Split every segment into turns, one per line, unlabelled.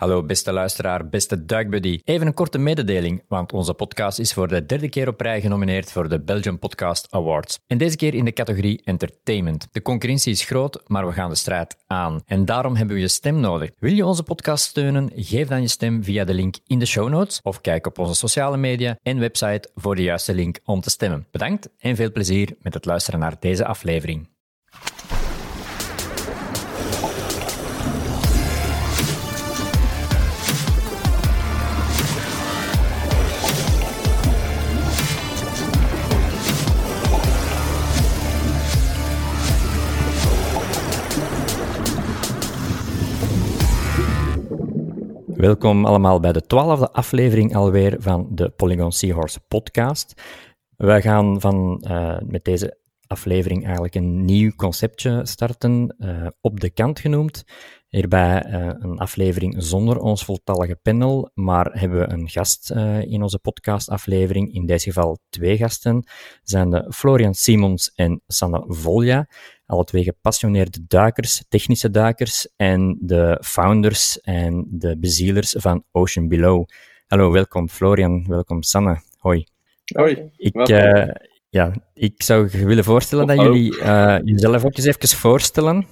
Hallo beste luisteraar, beste duikbuddy. Even een korte mededeling, want onze podcast is voor de derde keer op rij genomineerd voor de Belgian Podcast Awards. En deze keer in de categorie Entertainment. De concurrentie is groot, maar we gaan de strijd aan. En daarom hebben we je stem nodig. Wil je onze podcast steunen? Geef dan je stem via de link in de show notes of kijk op onze sociale media en website voor de juiste link om te stemmen. Bedankt en veel plezier met het luisteren naar deze aflevering. Welkom allemaal bij de twaalfde aflevering alweer van de Polygon Seahorse podcast. Wij gaan van, uh, met deze aflevering eigenlijk een nieuw conceptje starten, uh, op de kant genoemd. Hierbij uh, een aflevering zonder ons voltallige panel, maar hebben we een gast in onze podcastaflevering. In deze geval twee gasten, zijn de Florian Simons en Sanne Volja alle twee gepassioneerde duikers, technische duikers en de founders en de bezielers van Ocean Below. Hallo, welkom Florian, welkom Sanne. Hoi.
Hoi.
Ik, uh, ja, ik zou willen voorstellen dat jullie uh, jezelf ook eens even voorstellen.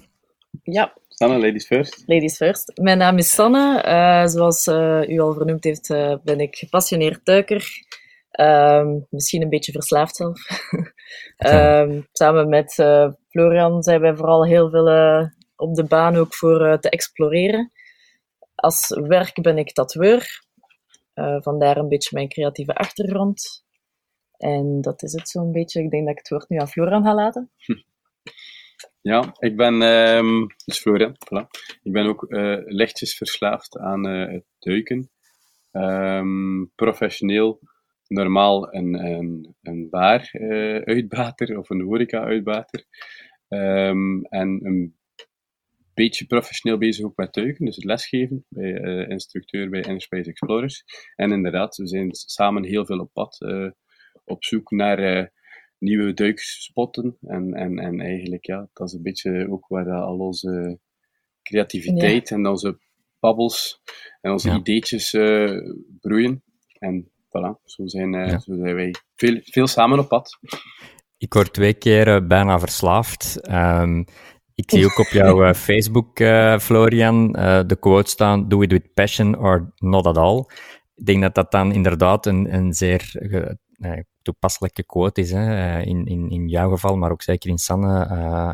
Ja.
Sanne, ladies first.
Ladies first. Mijn naam is Sanne. Uh, zoals u al vernoemd heeft, ben ik gepassioneerd duiker. Um, misschien een beetje verslaafd zelf. um, samen met Florian zijn wij vooral heel veel op de baan ook voor te exploreren. Als werk ben ik tatoeur. vandaar een beetje mijn creatieve achtergrond. En dat is het zo'n beetje. Ik denk dat ik het woord nu aan Florian ga laten.
Ja, ik ben, um, dus Florian, voilà. Ik ben ook lichtjes verslaafd aan het duiken. professioneel normaal een, een, een bar-uitbater uh, of een horeca-uitbater. Um, en een beetje professioneel bezig ook met duiken, dus het lesgeven bij uh, instructeur bij Interspace Explorers. En inderdaad, we zijn samen heel veel op pad, uh, op zoek naar nieuwe duikspotten. En, en, en eigenlijk, ja, dat is een beetje ook waar al onze creativiteit ja. en onze babbels en onze ja. ideetjes broeien. En voilà, zo zijn, uh, ja. zo zijn wij veel, veel samen op pad.
Ik word twee keer uh, bijna verslaafd. Um, ik zie ook op jouw uh, Facebook, Florian, de quote staan: Do it with passion or not at all. Ik denk dat dat dan inderdaad een, een zeer toepasselijke quote is, hè, in, in, in jouw geval, maar ook zeker in Sanne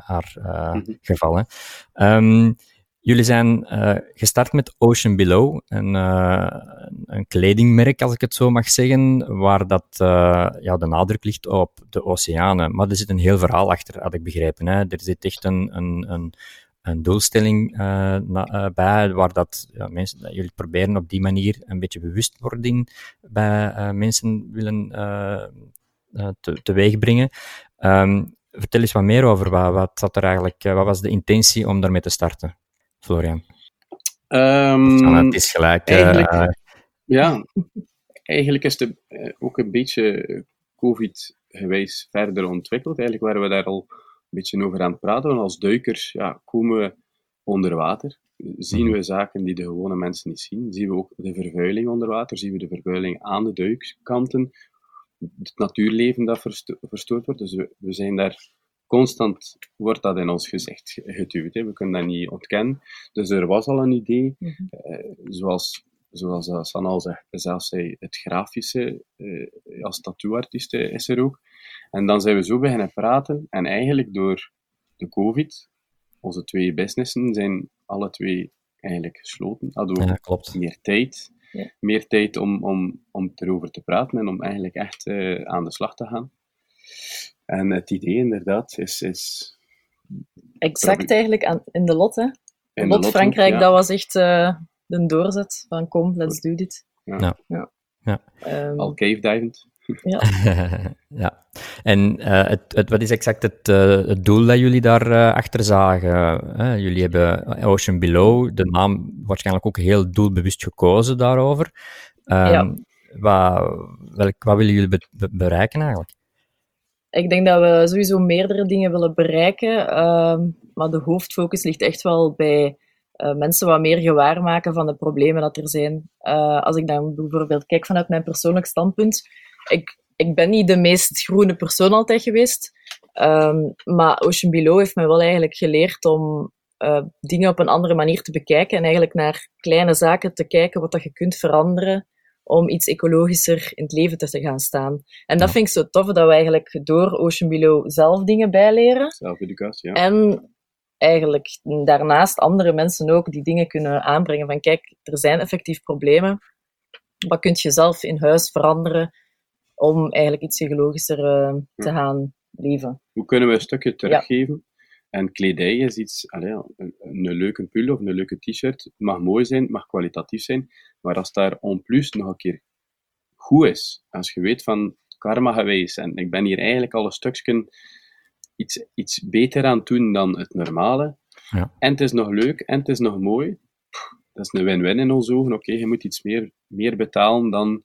haar mm -hmm. geval. Hè. Um, Jullie zijn uh, gestart met Ocean Below, een, uh, een, kledingmerk, als ik het zo mag zeggen, waar dat, uh, ja, de nadruk ligt op de oceanen. Maar er zit een heel verhaal achter, had ik begrepen. Hè. Er zit echt een, een, een, een doelstelling na, bij, waar dat, ja, mensen, dat jullie proberen op die manier een beetje bewustwording bij mensen willen te, teweeg brengen. Um, vertel eens wat meer over, wat, wat, zat er eigenlijk, wat was de intentie om daarmee te starten? Florian?
Um,
het is gelijk.
Eigenlijk, uh, ja, eigenlijk is het ook een beetje COVID-gewijs verder ontwikkeld. Eigenlijk waren we daar al beetje over aan het praten. Want als duikers ja, komen we onder water. Zien we zaken die de gewone mensen niet zien. Zien we ook de vervuiling onder water. Zien we de vervuiling aan de duikkanten. Het natuurleven dat versto verstoord wordt. Dus we, we zijn daar constant wordt dat in ons gezicht geduwd. Hè. We kunnen dat niet ontkennen. Dus er was al een idee, mm -hmm. uh, zoals, zoals uh, San al zegt, zelfs zei, het grafische, uh, als tattooartiest is er ook. En dan zijn we zo beginnen praten, en eigenlijk door de COVID, onze twee businessen zijn alle twee eigenlijk gesloten. Hadden
ja, klopt.
meer tijd. Ja. Meer tijd om, om, om erover te praten en om eigenlijk echt aan de slag te gaan. En het idee inderdaad is... is
exact eigenlijk aan, in de lot, hè? In lot, lot Frankrijk, ja. dat was echt uh, de doorzet van kom, let's do dit.
Ja. ja. ja.
Um, Al cave divend.
Ja.
ja. En uh, het, het, wat is exact het, uh, het doel dat jullie daar uh, achter zagen? jullie hebben Ocean Below, de naam waarschijnlijk ook heel doelbewust gekozen daarover. Um, ja. wat, welk, wat willen jullie be be bereiken eigenlijk?
Ik denk dat we sowieso meerdere dingen willen bereiken, uh, maar de hoofdfocus ligt echt wel bij uh, mensen wat meer gewaar maken van de problemen dat er zijn. Uh, als ik dan bijvoorbeeld kijk vanuit mijn persoonlijk standpunt, ik, ik ben niet de meest groene persoon altijd geweest, um, maar Ocean Below heeft me wel eigenlijk geleerd om uh, dingen op een andere manier te bekijken en eigenlijk naar kleine zaken te kijken wat dat je kunt veranderen om iets ecologischer in het leven te gaan staan. En dat vind ik zo tof, dat we eigenlijk door Ocean Below zelf dingen bijleren.
Zelfeducatie, ja.
En eigenlijk daarnaast andere mensen ook die dingen kunnen aanbrengen van kijk, er zijn effectief problemen. Wat kun je zelf in huis veranderen om eigenlijk iets ecologischer uh, te gaan leven?
Hoe kunnen we een stukje teruggeven? En kledij is iets, allee, een, een leuke pul of een leuke t-shirt mag mooi zijn, mag kwalitatief zijn, maar als daar on plus nog een keer goed is, als je weet van karma geweest en ik ben hier eigenlijk al een stukje iets, iets beter aan doen dan het normale, ja. en het is nog leuk en het is nog mooi, dat is een win-win in onze ogen. Oké, je moet iets meer, meer betalen dan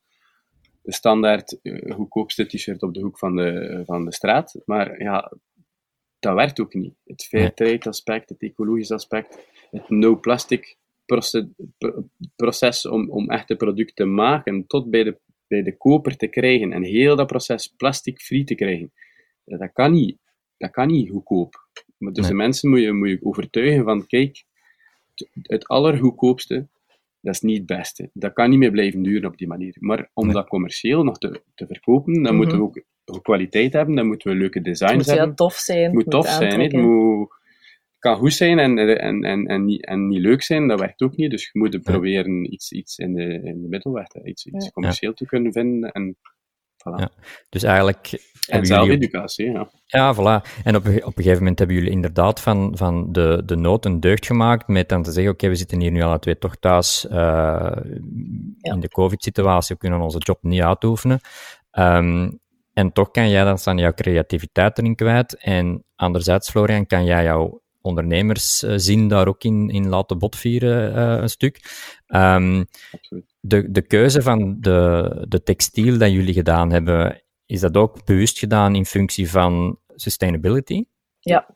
de standaard uh, goedkoopste t-shirt op de hoek van de, van de straat, maar ja, dat werkt ook niet. Het fairtrade aspect, het ecologisch aspect, het no plastic proces om, om echte producten te maken tot bij de, bij de koper te krijgen en heel dat proces plastic-free te krijgen. Dat kan niet. Dat kan niet goedkoop. Maar dus de mensen moet je, moet je overtuigen van, kijk, het allergoedkoopste, dat is niet het beste. Dat kan niet meer blijven duren op die manier. Maar om dat commercieel nog te, te verkopen, dan mm moeten we ook kwaliteit hebben, dan moeten we leuke designs
het
moet
hebben. Het moet tof zijn.
Het moet tof zijn. Het moet, kan goed zijn en, en, en, en, niet, en niet leuk zijn, dat werkt ook niet. Dus je moet proberen iets, iets in, de, in de middelweg, iets, iets commercieel te kunnen vinden. En, voilà.
ja. Dus eigenlijk...
En zelfeducatie, ja.
Ja, voilà. En op, op een gegeven moment hebben jullie inderdaad van, van de, de nood een deugd gemaakt met dan te zeggen, oké, we zitten hier nu alle twee toch thuis uh, in de covid-situatie, we kunnen onze job niet uitoefenen. Um, en toch kan jij dan staan jouw creativiteit erin kwijt. En anderzijds, Florian, kan jij jouw ondernemerszin daar ook in, in laten botvieren uh, een stuk. Um, de, de keuze van de, de textiel dat jullie gedaan hebben, is dat ook bewust gedaan in functie van sustainability?
Ja.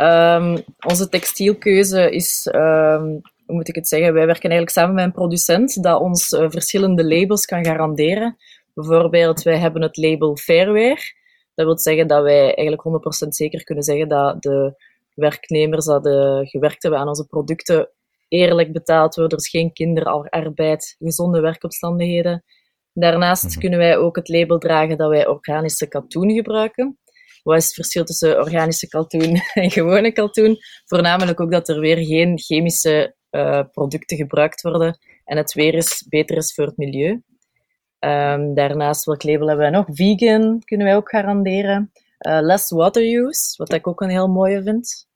Um, onze textielkeuze is, um, hoe moet ik het zeggen, wij werken eigenlijk samen met een producent dat ons uh, verschillende labels kan garanderen. Bijvoorbeeld, wij hebben het label Fairwear. Dat wil zeggen dat wij eigenlijk 100% zeker kunnen zeggen dat de werknemers dat de, gewerkt hebben aan onze producten eerlijk betaald worden. Er is geen kinderarbeid, gezonde werkomstandigheden. Daarnaast mhm. kunnen wij ook het label dragen dat wij organische katoen gebruiken. Wat is het verschil tussen organische katoen en gewone katoen? Voornamelijk ook dat er weer geen chemische uh, producten gebruikt worden en het weer is, beter is voor het milieu. Um, daarnaast, welk label hebben wij nog? Vegan kunnen wij ook garanderen. Uh, less water use, wat ik ook een heel mooie vind.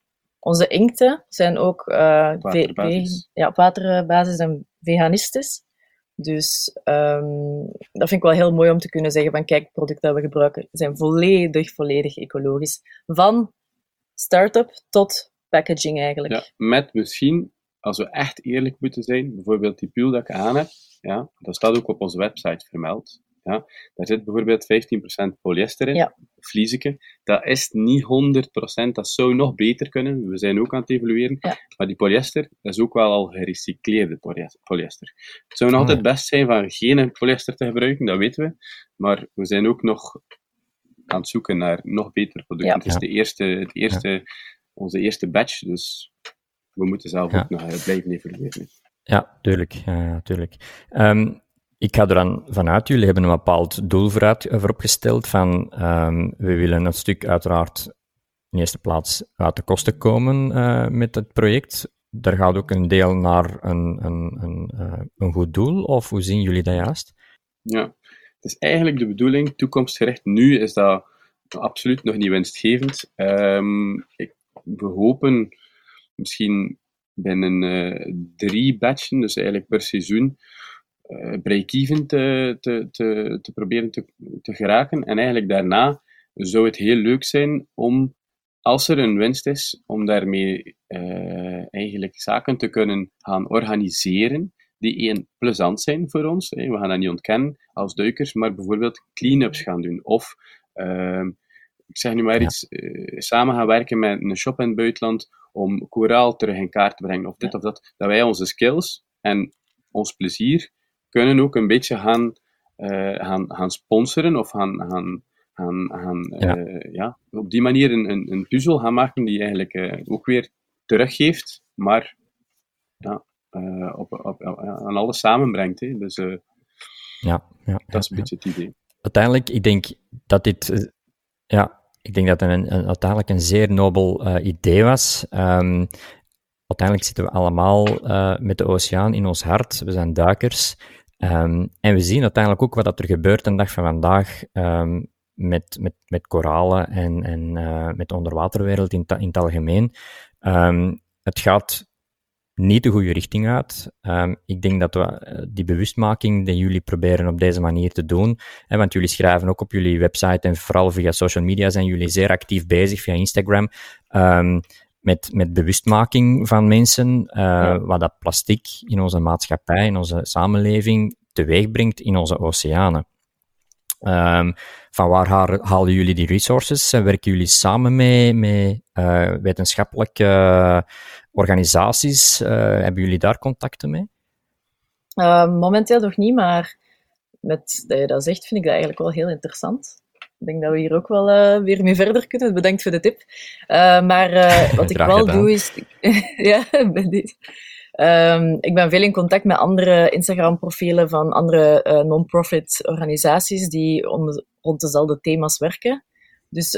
Onze inkten zijn ook uh,
waterbasis.
ja, op waterbasis en veganistisch. Dus um, dat vind ik wel heel mooi om te kunnen zeggen van kijk, producten dat we gebruiken zijn volledig, volledig ecologisch. Van start-up tot packaging eigenlijk.
Ja, met misschien, als we echt eerlijk moeten zijn, bijvoorbeeld die pul dat ik aan heb, ja, dat staat ook op onze website vermeld. Ja, daar zit bijvoorbeeld 15% polyester in,
ja.
Dat is niet 100%, dat zou nog beter kunnen. We zijn ook aan het evalueren.
Ja.
Maar die polyester, dat is ook wel al gerecycleerde polyester. Het zou nog altijd best zijn van geen polyester te gebruiken, dat weten we. Maar we zijn ook nog aan het zoeken naar nog betere producten. Het is de eerste, het eerste, onze eerste batch, dus we moeten zelf ook nog eh, blijven evalueren.
Ja, tuurlijk. Ja, tuurlijk. Um, ik ga er dan vanuit, jullie hebben een bepaald doel vooruit, eh, vooropgesteld van um, we willen een stuk uiteraard in eerste plaats uit de kosten komen uh, met het project. Daar gaat ook een deel naar een, een, een, uh, een goed doel, of hoe zien jullie dat juist?
Ja, het is eigenlijk de bedoeling, toekomstgericht nu is dat absoluut nog niet winstgevend. Um, ik, we hopen misschien binnen uh, drie batchen, dus eigenlijk per seizoen, break-even te, te, te, te proberen te, te geraken. En eigenlijk daarna zou het heel leuk zijn om, als er een winst is, om daarmee uh, eigenlijk zaken te kunnen gaan organiseren die één plezant zijn voor ons. Hè. We gaan dat niet ontkennen als duikers, maar bijvoorbeeld clean-ups gaan doen. Of uh, ik zeg nu maar iets, samen gaan werken met een shop in het buitenland om koraal terug in kaart te brengen, of dit of dat, dat wij onze skills en ons plezier kunnen ook een beetje gaan, gaan, gaan sponsoren of gaan, gaan, gaan, gaan ja. ja. op die manier een, een, een puzzel gaan maken die eigenlijk ook weer teruggeeft, maar ja, uh, op, op, aan alles samenbrengt. Hè. Dus ja, ja, dat is een beetje het idee.
Uiteindelijk, ik denk dat dit, eh, ja, ik denk dat het een, een, uiteindelijk een zeer nobel idee was. Um, uiteindelijk zitten we allemaal met de oceaan in ons hart. We zijn duikers. Um, en we zien uiteindelijk ook wat dat er gebeurt een dag van vandaag um, met, met, met koralen en, en met de onderwaterwereld in, in het algemeen. het gaat niet de goede richting uit. Ik denk dat we eh, die bewustmaking die jullie proberen op deze manier te doen, hè, want jullie schrijven ook op jullie website en vooral via social media zijn jullie zeer actief bezig via Instagram met, met bewustmaking van mensen, uh, wat dat plastic in onze maatschappij, in onze samenleving teweeg brengt in onze oceanen. Um, van waar halen jullie die resources? Werken jullie samen mee met uh, wetenschappelijke organisaties? Uh, hebben jullie daar contacten mee?
Momenteel nog niet, maar met dat je dat zegt, vind ik dat eigenlijk wel heel interessant. Ik denk dat we hier ook wel uh, weer mee verder kunnen. Bedankt voor de tip. maar wat ik wel doe is... ja, ben dit. Um, ik ben veel in contact met andere Instagram-profielen van andere non-profit organisaties die rond dezelfde thema's werken. Dus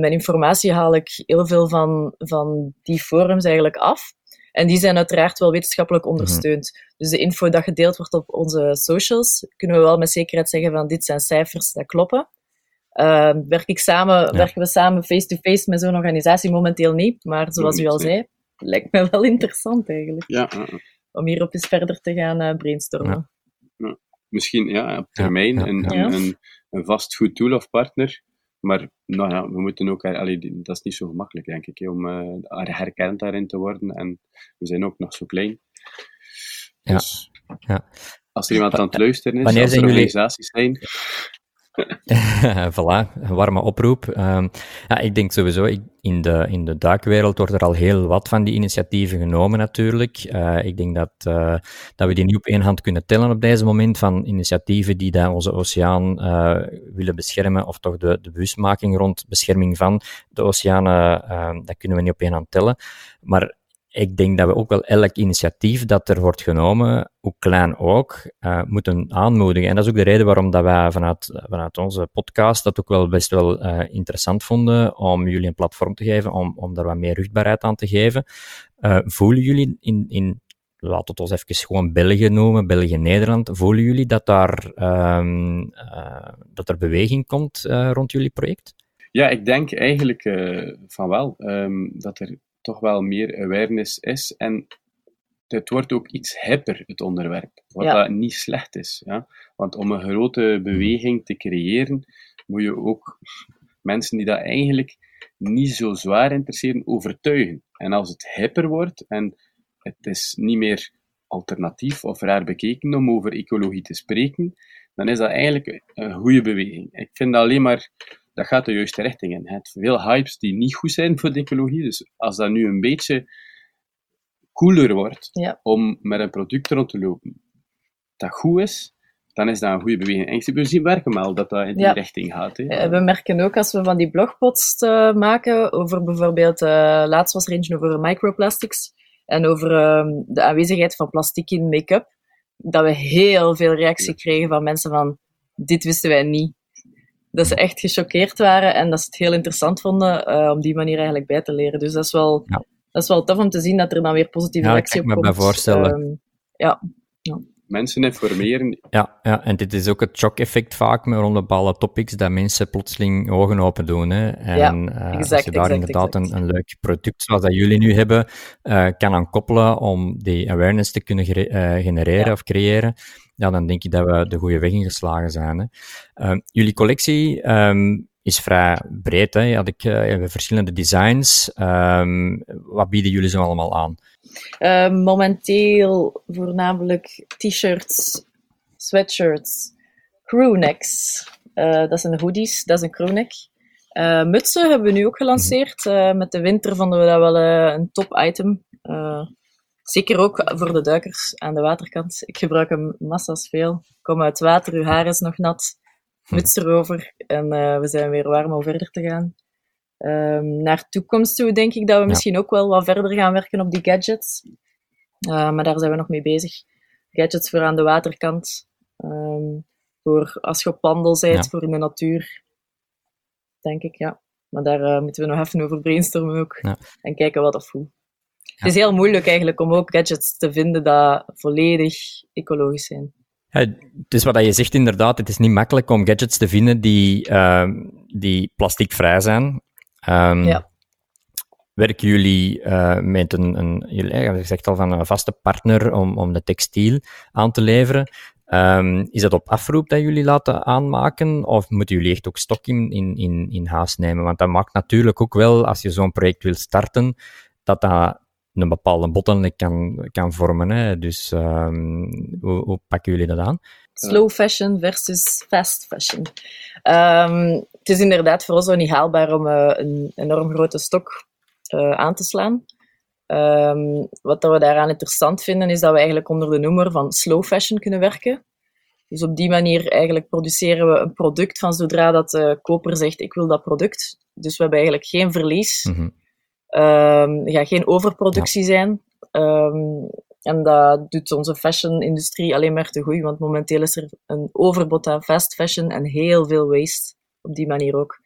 mijn informatie haal ik heel veel van, van die forums eigenlijk af. En die zijn uiteraard wel wetenschappelijk mhm. ondersteund. Dus de info dat gedeeld wordt op onze socials, kunnen we wel met zekerheid zeggen van dit zijn cijfers dat kloppen. Uh, werk ik samen, Werken we samen face-to-face met zo'n organisatie? Momenteel niet, maar zoals u al zei, lijkt me wel interessant eigenlijk. Ja. Om hierop eens verder te gaan uh, brainstormen.
Ja. Misschien ja, op termijn een, een, een, een vastgoed tool of partner maar nou ja, we moeten ook, allee, dat is niet zo gemakkelijk, denk ik, om uh, herkend daarin te worden. En we zijn ook nog zo klein. Ja. Dus, ja. Als er iemand aan het luisteren is, Wanneer als er organisaties zijn,
voilà, een warme oproep. Um, ja, ik denk sowieso, in, de, in de duikwereld wordt er al heel wat van die initiatieven genomen natuurlijk. Uh, ik denk dat, uh, dat we die niet op één hand kunnen tellen op deze moment, van initiatieven die daar onze oceaan uh, willen beschermen, of toch de, de bewustmaking rond bescherming van de oceanen, dat kunnen we niet op één hand tellen. Maar ik denk dat we ook wel elk initiatief dat er wordt genomen, hoe klein ook, uh, moeten aanmoedigen. En dat is ook de reden waarom dat wij vanuit, vanuit onze podcast dat ook wel best wel uh, interessant vonden om jullie een platform te geven, om, om daar wat meer rugbaarheid aan te geven. Uh, voelen jullie in, in we het ons even gewoon België noemen, België-Nederland, voelen jullie dat, daar, um, dat er beweging komt rond jullie project?
Ja, ik denk eigenlijk van wel. Um, dat er toch wel meer awareness is. En het wordt ook iets hipper, het onderwerp. Wat dat niet slecht is. Ja? Want om een grote beweging te creëren, moet je ook mensen die dat eigenlijk niet zo zwaar interesseren, overtuigen. En als het hipper wordt en het is niet meer alternatief of raar bekeken om over ecologie te spreken, dan is dat eigenlijk een goede beweging. Ik vind dat alleen maar dat gaat de juiste richting in. Je hebt veel hypes die niet goed zijn voor de ecologie. Dus als dat nu een beetje cooler wordt om met een product rond te lopen dat goed is, dan is dat een goede beweging. En we zien werken wel dat dat in die richting gaat. Hè.
Eh, we merken ook als we van die blogposts uh, maken over bijvoorbeeld, uh, laatst was er eentje over microplastics en over uh, de aanwezigheid van plastic in make-up, dat we heel veel reactie kregen van mensen van, dit wisten wij niet dat ze echt gechoqueerd waren en dat ze het heel interessant vonden uh, om die manier eigenlijk bij te leren. Dus dat is wel, ja. dat is wel tof om te zien dat er dan weer positieve reactie op komt.
Ja, ik me voorstellen. Um,
ja. ja.
Mensen informeren.
Ja, ja, en dit is ook het shock-effect vaak met rond bepaalde topics, dat mensen plotseling ogen open doen. Hè. En ja, uh, exact, als je daar exact, inderdaad exact. Een, een leuk product zoals dat jullie nu hebben, uh, kan aan koppelen om die awareness te kunnen genereren of creëren, ja, dan denk ik dat we de goede weg ingeslagen zijn. Hè. Uh, jullie collectie um, is vrij breed. Hè. Had ik, uh, verschillende designs. Um, wat bieden jullie zo allemaal aan?
Uh, momenteel voornamelijk t-shirts, sweatshirts, crewnecks. Uh, dat zijn hoodies, dat is een crewneck. Uh, mutsen hebben we nu ook gelanceerd. Uh, met de winter vonden we dat wel een top item. Zeker ook voor de duikers aan de waterkant. Ik gebruik hem massa's veel. Kom uit water, uw haar is nog nat. Hm. Muts erover en we zijn weer warm om verder te gaan. Um, naar toekomst toe denk ik dat we ja. misschien ook wel wat verder gaan werken op die gadgets. maar daar zijn we nog mee bezig. Gadgets voor aan de waterkant. Um, voor als je op wandel bent, ja. voor in de natuur denk ik, ja. Maar daar uh, moeten we nog even over brainstormen ook. Ja. En kijken wat of hoe. Het is heel moeilijk eigenlijk om ook gadgets te vinden dat volledig ecologisch zijn.
Ja, het is wat je zegt inderdaad. Het is niet makkelijk om gadgets te vinden die, uh, die plasticvrij zijn. Um, ja. Werken jullie uh, met een, een je zegt al van een vaste partner om, om de textiel aan te leveren? Um, is dat op afroep dat jullie laten aanmaken, of moeten jullie echt ook stok in, in, in, in huis nemen? Want dat maakt natuurlijk ook wel, als je zo'n project wil starten, dat dat een bepaalde bottleneck kan, kan vormen. Hè? Dus um, hoe, hoe, pakken jullie dat aan?
Slow fashion versus fast fashion. Um, het is inderdaad voor ons niet haalbaar om uh, een enorm grote stok uh, aan te slaan. Um, wat dat we daaraan interessant vinden, is dat we eigenlijk onder de noemer van slow fashion kunnen werken. Dus op die manier eigenlijk produceren we een product van zodra dat de koper zegt, ik wil dat product. Dus we hebben eigenlijk geen verlies. Mm -hmm. Um, er gaat geen overproductie ja. zijn. Um, en dat doet onze fashion-industrie alleen maar te goed, want momenteel is er een overbod aan fast fashion en heel veel waste op die manier ook.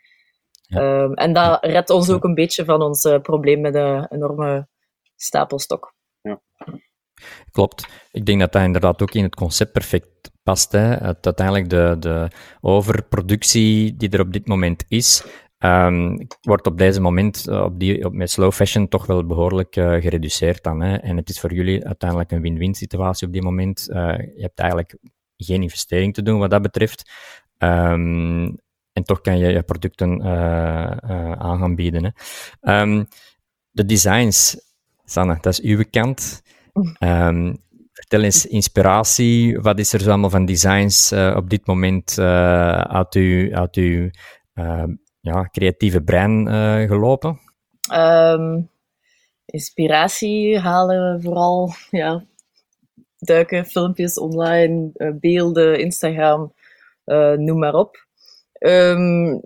Ja. Um, en dat redt ons ook een beetje van ons uh, probleem met de enorme stapelstok. Ja.
Klopt. Ik denk dat dat inderdaad ook in het concept perfect past. Hè. Het, uiteindelijk de, de overproductie die er op dit moment is, um, wordt op deze moment uh, op die, op, met slow fashion toch wel behoorlijk uh, gereduceerd dan. Hè. En het is voor jullie uiteindelijk een win-win situatie op dit moment. Uh, je hebt eigenlijk geen investering te doen wat dat betreft. Um, en toch kan je je producten aan gaan bieden. Hè. Um, de designs, Sanne, dat is uw kant. Vertel eens inspiratie. Wat is er zo allemaal van designs op dit moment uit uit uw ja, creatieve brein gelopen?
Um, inspiratie halen we vooral ja, duiken, filmpjes online, beelden, Instagram, noem maar op. Um,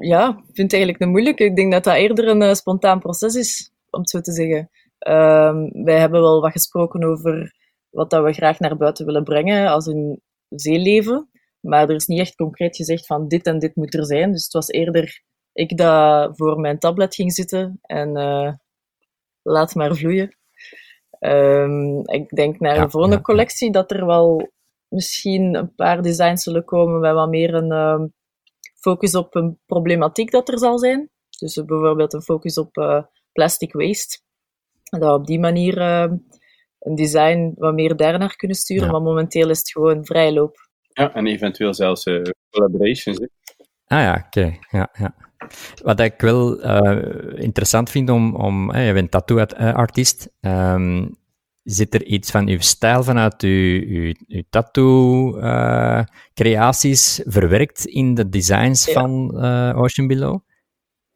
ja, ik vind het eigenlijk een moeilijke. Ik denk dat dat eerder een spontaan proces is om het zo te zeggen. Um, wij hebben wel wat gesproken over wat dat we graag naar buiten willen brengen als een zeeleven. Maar er is niet echt concreet gezegd van dit en dit moet er zijn. Dus het was eerder ik dat voor mijn tablet ging zitten en uh, laat maar vloeien. Um, ik denk naar ja, de volgende ja, collectie dat er wel misschien een paar designs zullen komen met wat meer een uh, focus op een problematiek dat er zal zijn. Dus bijvoorbeeld een focus op uh, plastic waste. Dat we op die manier uh, een design wat meer daarnaar kunnen sturen, ja. maar momenteel is het gewoon vrij loop.
Ja, en eventueel zelfs uh, collaborations. Hè.
Ah ja, oké. Okay. Ja, ja. Wat ik wel uh, interessant vind om, om je bent tattoo-artiest, um, zit er iets van uw stijl vanuit uw, uw, uw tattoo-creaties verwerkt in de designs ja. van Ocean Below?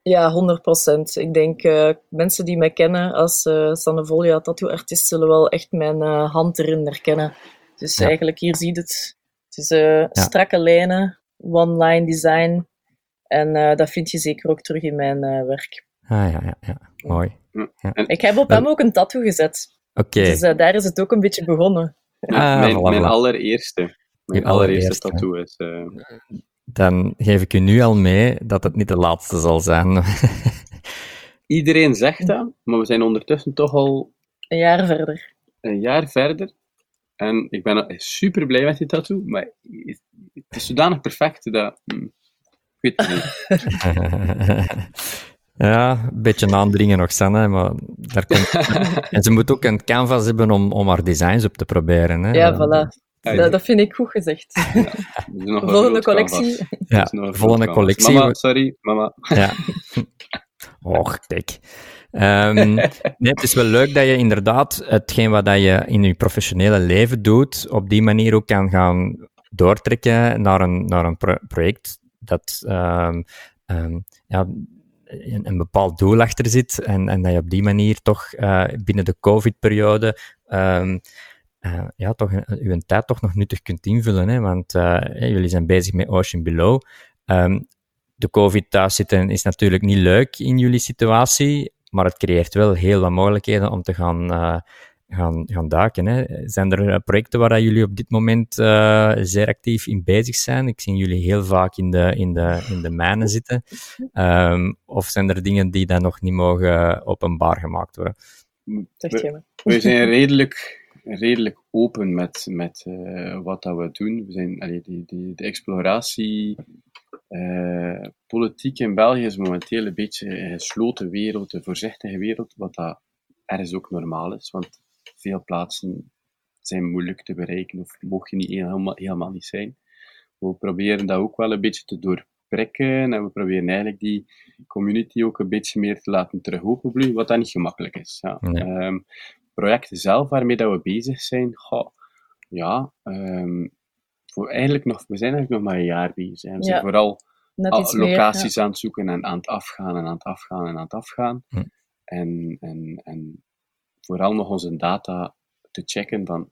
Ja, 100%. Ik denk uh, mensen die mij kennen als uh, Sanne Volia tattoo-artiest zullen wel echt mijn uh, hand erin herkennen. Dus ja. eigenlijk hier ziet het. Ja. strakke lijnen, one-line design. En dat vind je zeker ook terug in mijn werk.
Ah ja, ja, ja. mooi.
Ik heb op hem ook een tattoo gezet.
Oké. Okay.
Dus daar is het ook een beetje begonnen.
Ah, mijn, mijn allereerste. Mijn allereerste tattoo is
dan geef ik u nu al mee dat het niet de laatste zal zijn.
Iedereen zegt dat, maar we zijn ondertussen toch al...
Een jaar verder.
Een jaar verder. En ik ben super blij met die tattoo, maar het is zodanig perfect dat... Hm, ik weet het niet.
Ja, een beetje aandringen nog, Sanne, maar daar komt... en ze moet ook een canvas hebben om, om haar designs op te proberen. Hè.
Ja, voilà. Dat, dat, vind ik goed gezegd. Ja, volgende collectie.
Ja, volgende collectie.
Mama, sorry, mama.
Ja. Och, kijk. Um, nee, het is wel leuk dat je inderdaad hetgeen wat je in je professionele leven doet, op die manier ook kan gaan doortrekken naar een, naar een pro project dat um, ehm, ja, een, een, bepaald doel achter zit en, en dat je op die manier toch binnen de COVID-periode uh, ja, toch uw tijd toch nog nuttig kunt invullen. Hè? Want uh, jullie zijn bezig met Ocean Below. Um, de COVID thuis zitten is natuurlijk niet leuk in jullie situatie, maar het creëert wel heel wat mogelijkheden om te gaan, uh, gaan, gaan duiken. Hè? Zijn er projecten waar jullie op dit moment zeer actief in bezig zijn? Ik zie jullie heel vaak in de, in de, in de mijnen zitten. Um, of zijn er dingen die dan nog niet mogen openbaar gemaakt worden?
We, we zijn redelijk redelijk open met, met uh, wat dat we doen. We zijn, allee, die, die, de exploratie uh, politiek in België is momenteel een beetje een gesloten wereld, een voorzichtige wereld, wat dat ergens ook normaal is, want veel plaatsen zijn moeilijk te bereiken of mogen niet helemaal, helemaal niet zijn. We proberen dat ook wel een beetje te doorprikken en we proberen eigenlijk die community ook een beetje meer te laten terug openbloeien, wat dat niet gemakkelijk is. Ja. Nee. Um, project zelf waarmee dat we bezig zijn, goh, ja, um, voor eigenlijk nog, we zijn eigenlijk nog maar een jaar bezig. We zijn vooral locaties aan het zoeken en aan het afgaan en aan het afgaan en aan het afgaan. Hm. En, en, en vooral nog onze data te checken van,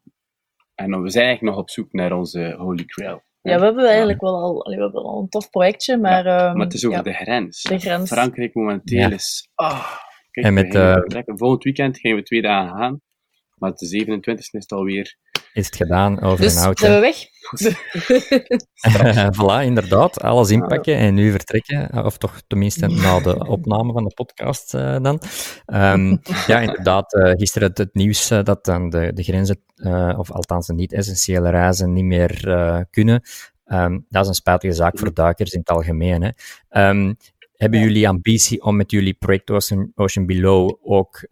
en we zijn eigenlijk nog op zoek naar onze Holy Grail.
Ja, we hebben eigenlijk wel al, we hebben al een tof projectje, maar... Ja,
maar het is over de grens.
De grens.
Frankrijk momenteel is... Oh, Kijk,
en met,
uh, Volgend weekend gaan we twee dagen gaan. Maar de 27 e is het alweer.
Is het gedaan over
dus
een auto?
zijn we weg?
voilà, inderdaad. Alles inpakken en nu vertrekken. Of toch tenminste na de opname van de podcast uh, dan. Um, ja, inderdaad. Uh, gisteren het, het nieuws uh, dat dan de, de grenzen, of althans de niet-essentiële reizen, niet meer kunnen. Um, dat is een spijtige zaak voor duikers in het algemeen. Hè. Um, hebben jullie ambitie om met jullie project Ocean, Ocean Below ook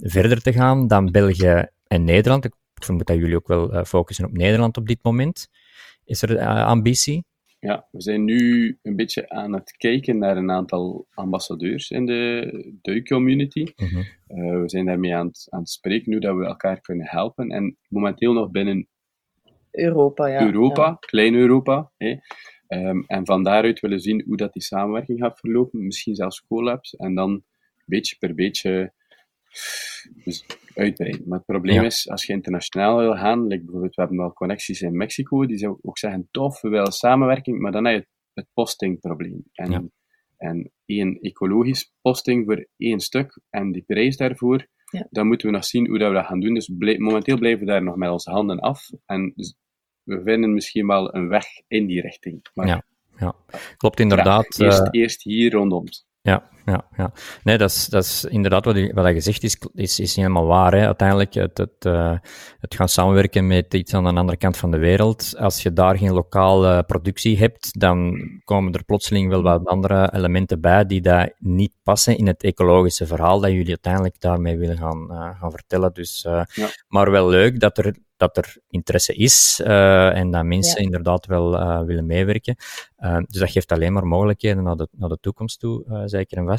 verder te gaan dan België en Nederland? Ik vermoed dat jullie ook wel uh, focussen op Nederland op dit moment. Is er uh, ambitie?
Ja, we zijn nu een beetje aan het kijken naar een aantal ambassadeurs in de duikcommunity. Mm -hmm. uh, we zijn daarmee aan het, aan het spreken hoe dat we elkaar kunnen helpen. En momenteel nog binnen
Europa, ja.
Europa,
ja.
klein Europa. Hè. Um, en van daaruit willen zien hoe dat die samenwerking gaat verlopen, misschien zelfs collabs, en dan beetje per beetje dus uitbreiden. Maar het probleem ja. is, als je internationaal wil gaan, like bijvoorbeeld, we hebben wel connecties in Mexico, die zou ook zeggen, tof, we willen samenwerking, maar dan heb je het postingprobleem. En, ja. en één ecologisch posting voor één stuk, en die prijs daarvoor, ja. dan moeten we nog zien hoe dat we dat gaan doen. Dus blij, momenteel blijven we daar nog met onze handen af, en dus we vinden misschien wel een weg in die richting. Maar,
ja, ja, klopt inderdaad.
Ja, eerst, uh, eerst hier rondom.
Ja, ja, ja. Nee, dat is, dat is inderdaad wat, je, wat je zegt, is, is, is helemaal waar. Hè. Uiteindelijk, het, het, uh, het gaan samenwerken met iets aan de andere kant van de wereld. Als je daar geen lokale productie hebt, dan komen er plotseling wel wat andere elementen bij die daar niet passen in het ecologische verhaal dat jullie uiteindelijk daarmee willen gaan, uh, gaan vertellen. Dus, uh, ja. Maar wel leuk dat er dat er interesse is uh, en dat mensen ja. inderdaad wel uh, willen meewerken. Uh, dus dat geeft alleen maar mogelijkheden naar de, naar de toekomst toe, zeker en vast.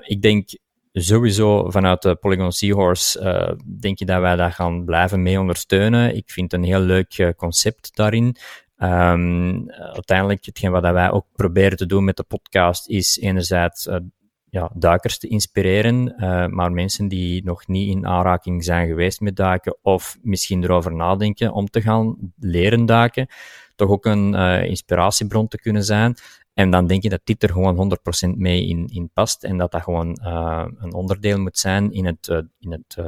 Ik denk sowieso vanuit de Polygon Seahorse denk je dat wij dat gaan blijven mee ondersteunen. Ik vind het een heel leuk concept daarin. Um, uiteindelijk, hetgeen wat wij ook proberen te doen met de podcast, is enerzijds ja, duikers te inspireren, maar mensen die nog niet in aanraking zijn geweest met duiken of misschien erover nadenken om te gaan leren duiken, toch ook een inspiratiebron te kunnen zijn. En dan denk je dat dit er gewoon 100% mee in, in past en dat dat gewoon uh, een onderdeel moet zijn in het, in het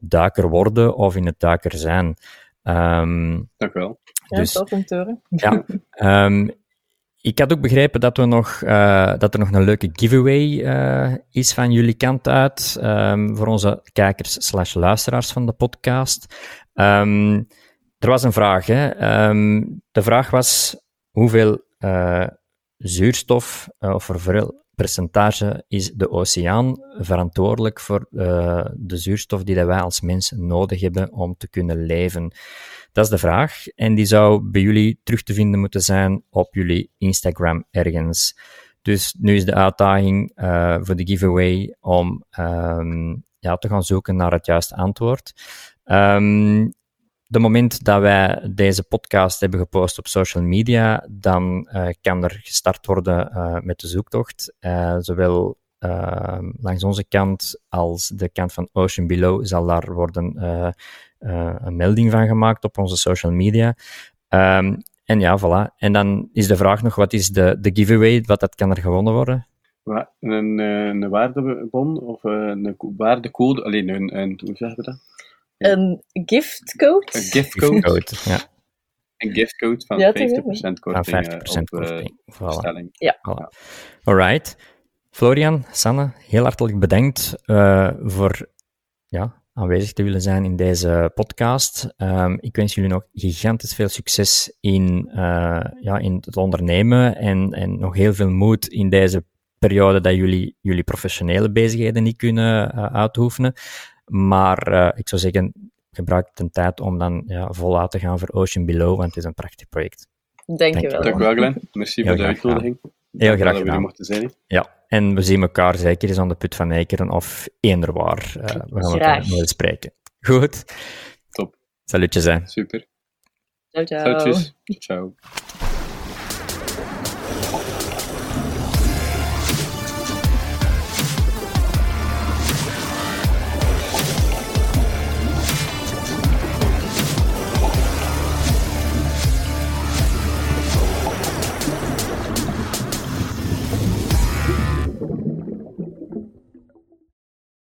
duiker worden of in het duiker zijn. Um,
Dank u wel.
Ja, dus, tof om te horen.
Ja, um, ik had ook begrepen dat, we nog, uh, dat er nog een leuke giveaway uh, is van jullie kant uit um, voor onze kijkers slash luisteraars van de podcast. Um, er was een vraag. Hè? Um, de vraag was hoeveel uh, zuurstof of hoeveel percentage is de oceaan verantwoordelijk voor de zuurstof die wij als mensen nodig hebben om te kunnen leven. Dat is de vraag. En die zou bij jullie terug te vinden moeten zijn op jullie Instagram ergens. Dus nu is de uitdaging uh, voor de giveaway om um, ja, te gaan zoeken naar het juiste antwoord. Um, de moment dat wij deze podcast hebben gepost op social media, dan uh, kan er gestart worden uh, met de zoektocht. Uh, zowel langs onze kant als de kant van Ocean Below zal daar worden een melding van gemaakt op onze social media. Um, en ja, voilà. En dan is de vraag nog, wat is de, de giveaway? Wat dat kan er gewonnen worden?
Een, een waardebon of een waardecode? Alleen een, een, hoe zeggen we dat?
Een giftcode?
Een
giftcode, ja.
Een giftcode van ja, 50% korting.
Van 50% korting.
Uh, voilà.
Ja.
Voilà. Alright. Florian, Sanne, heel hartelijk bedankt uh, voor ja, aanwezig te willen zijn in deze podcast. Um, ik wens jullie nog gigantisch veel succes in, uh, ja, in het ondernemen en, en nog heel veel moed in deze periode dat jullie jullie professionele bezigheden niet kunnen uh, uitoefenen. Maar uh, ik zou zeggen, gebruik de tijd om dan ja, voluit te gaan voor Ocean Below, want het is een prachtig project.
Dank je wel.
Dank je wel, Glenn. Merci voor de uitnodiging.
Heel graag gedaan.
mochten zijn.
Ja, en we zien elkaar zeker eens aan de Put van Eekeren of eender waar. Uh, we gaan
graag.
het spreken. Goed.
Top.
Salutjes, hè.
Super.
Ciao, ciao.
Salutjes. Ciao.